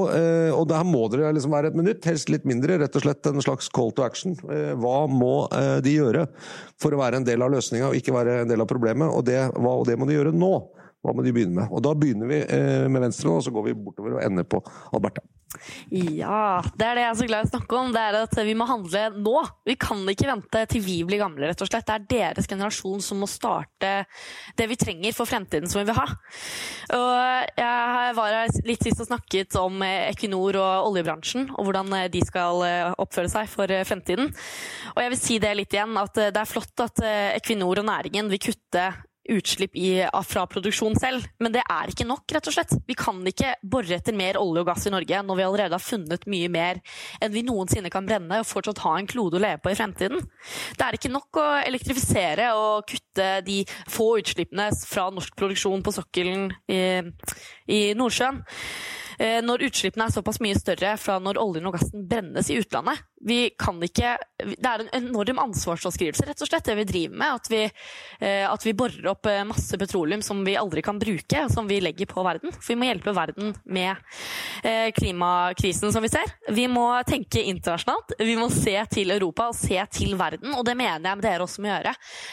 og der må dere liksom være et minutt, helst litt mindre. Rett og slett en slags call to action. Hva må de gjøre for å være en del av løsninga og ikke være en del av problemet? Og det, hva, og det må de gjøre nå. Hva må de begynne med? Og Da begynner vi med Venstre, og så går vi bortover og ender på Alberte. Ja, det er det jeg er så glad i å snakke om. Det er at vi må handle nå. Vi kan ikke vente til vi blir gamle, rett og slett. Det er deres generasjon som må starte det vi trenger for fremtiden som vi vil ha. Og jeg var her litt sist og snakket om Equinor og oljebransjen, og hvordan de skal oppføre seg for fremtiden. Og jeg vil si det litt igjen, at det er flott at Equinor og næringen vil kutte utslipp i, fra produksjon selv. Men det er ikke nok, rett og slett. Vi kan ikke bore etter mer olje og gass i Norge når vi allerede har funnet mye mer enn vi noensinne kan brenne og fortsatt ha en klode å leve på i fremtiden. Det er ikke nok å elektrifisere og kutte de få utslippene fra norsk produksjon på sokkelen i, i Nordsjøen. Eh, når utslippene er såpass mye større fra når oljen og gassen brennes i utlandet. Vi kan ikke, det er en enorm ansvarsavskrivelse, rett og slett, det vi driver med. At vi, eh, at vi borer opp eh, masse petroleum som vi aldri kan bruke, som vi legger på verden. For vi må hjelpe verden med klimakrisen som vi ser. Vi må tenke internasjonalt. Vi må se til Europa og se til verden, og det mener jeg dere også må gjøre.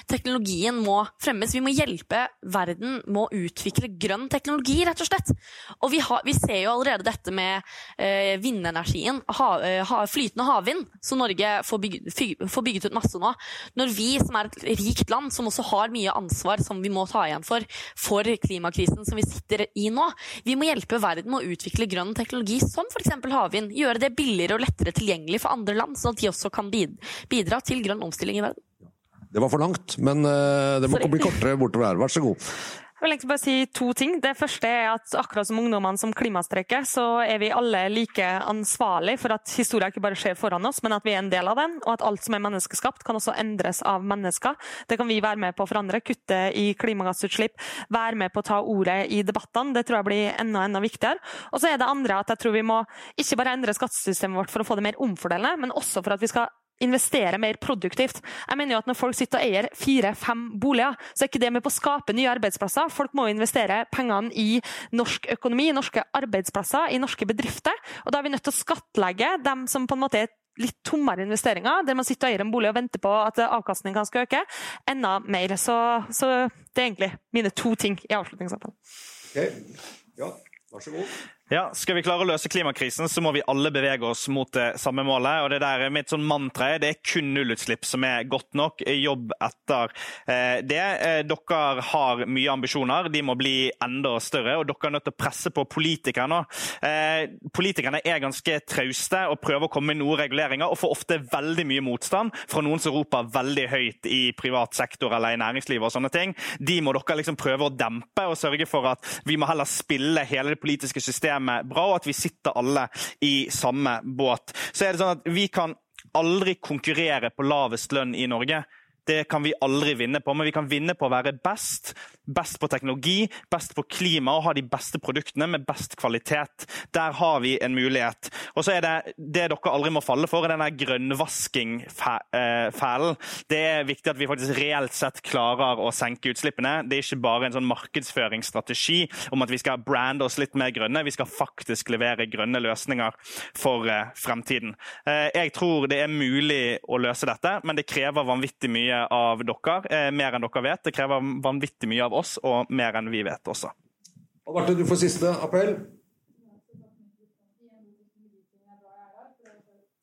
Teknologien må fremmes. Vi må hjelpe verden med å utvikle grønn teknologi, rett og slett. Og vi, har, vi ser jo allerede dette med eh, vindenergien, ha, eh, ha, flytende havvind, som Norge får, bygget, får bygget ut masse nå. Når vi som er et rikt land, som også har mye ansvar som vi må ta igjen for, for klimakrisen som vi sitter i nå, vi må hjelpe verden med å utvikle grønn teknologi som f.eks. havvind. Gjøre det billigere og lettere tilgjengelig for andre land, sånn at de også kan bidra til grønn omstilling i verden. Det var for langt, men uh, det må Sorry. bli kortere bortover her. Vær så god. Jeg vil egentlig bare si to ting. Det første er at akkurat som ungdommene som klimastreiker, så er vi alle like ansvarlig for at historien ikke bare skjer foran oss, men at vi er en del av den, og at alt som er menneskeskapt, kan også endres av mennesker. Det kan vi være med på å forandre. Kutte i klimagassutslipp, være med på å ta ordet i debattene. Det tror jeg blir enda, enda viktigere. Og så er det andre at jeg tror vi må ikke bare endre skattesystemet vårt for å få det mer omfordelende, men også for at vi skal investere mer produktivt. Jeg mener jo at Når folk sitter og eier fire-fem boliger, så er ikke det med på å skape nye arbeidsplasser. Folk må investere pengene i norsk økonomi, i norske arbeidsplasser, i norske bedrifter. Og Da er vi nødt til å skattlegge dem som på en måte er litt tommere investeringer, der man sitter og eier en bolig og venter på at avkastningen skal øke, enda mer. Så, så det er egentlig mine to ting i avslutningsavtalen. Okay. Ja, vær så god. Ja, Skal vi klare å løse klimakrisen, så må vi alle bevege oss mot det samme målet. og det der Mitt sånn mantra er det er kun nullutslipp som er godt nok. Jobb etter eh, det. Eh, dere har mye ambisjoner, de må bli enda større. Og dere er nødt til å presse på politikerne. Eh, politikerne er ganske trauste og prøver å komme med noen reguleringer, og får ofte veldig mye motstand fra noen som roper veldig høyt i privat sektor eller i næringslivet og sånne ting. De må dere liksom prøve å dempe og sørge for at vi må heller spille hele det politiske systemet systemet bra, og at vi sitter alle i samme båt. Så er det sånn at Vi kan aldri konkurrere på lavest lønn i Norge. Det kan vi aldri vinne på, men vi kan vinne på å være best. Best på teknologi, best på klima og har de beste produktene med best kvalitet. Der har vi en mulighet. Og så er Det det dere aldri må falle for, er denne grønnvasking-fælen. Det er viktig at vi faktisk reelt sett klarer å senke utslippene. Det er ikke bare en sånn markedsføringsstrategi om at vi skal brande oss litt mer grønne. Vi skal faktisk levere grønne løsninger for eh, fremtiden. Eh, jeg tror det er mulig å løse dette, men det krever vanvittig mye av dere, eh, mer enn dere vet. Det krever vanvittig mye av oss, og mer enn vi vet også. Alberte, du får siste appell.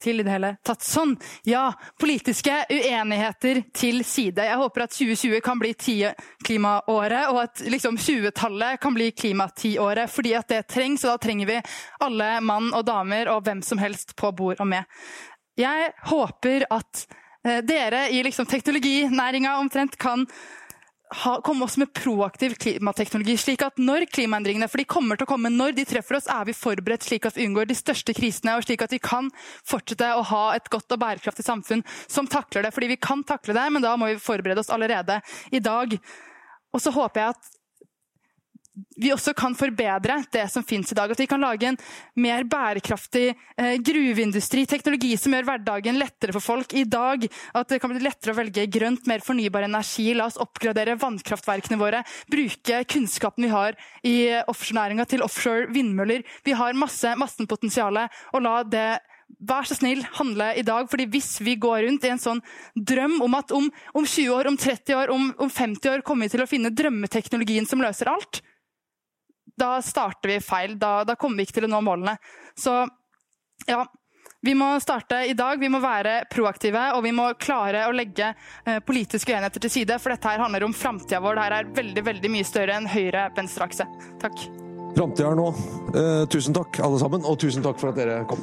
til i det hele tatt. Sånn, ja, politiske uenigheter til side. Jeg håper at 2020 kan bli klimaåret, og at liksom 20-tallet kan bli klimatiåret. Fordi at det trengs, og da trenger vi alle mann og damer og hvem som helst på bord og med. Jeg håper at Eh, dere i liksom teknologinæringa omtrent kan ha, komme oss med proaktiv klimateknologi, slik at når klimaendringene for de kommer til å komme når de treffer oss, er vi forberedt slik at vi unngår de største krisene, og slik at vi kan fortsette å ha et godt og bærekraftig samfunn som takler det. Fordi vi kan takle det, men da må vi forberede oss allerede i dag. Og så håper jeg at vi også kan forbedre det som finnes i dag. At vi kan lage en mer bærekraftig eh, gruveindustri, teknologi som gjør hverdagen lettere for folk i dag. At det kan bli lettere å velge grønt, mer fornybar energi. La oss oppgradere vannkraftverkene våre. Bruke kunnskapen vi har i offshorenæringa til offshore vindmøller. Vi har masse, masse potensial, og la det Vær så snill, handle i dag. fordi Hvis vi går rundt i en sånn drøm om at om, om 20 år, om 30 år, om, om 50 år kommer vi til å finne drømmeteknologien som løser alt, da starter vi feil. Da, da kommer vi ikke til å nå målene. Så ja, vi må starte i dag, vi må være proaktive og vi må klare å legge eh, politiske uenigheter til side. For dette her handler om framtida vår. Dette er veldig veldig mye større enn høyre-venstre akse. Takk. Framtida er nå. Eh, tusen takk, alle sammen, og tusen takk for at dere kom.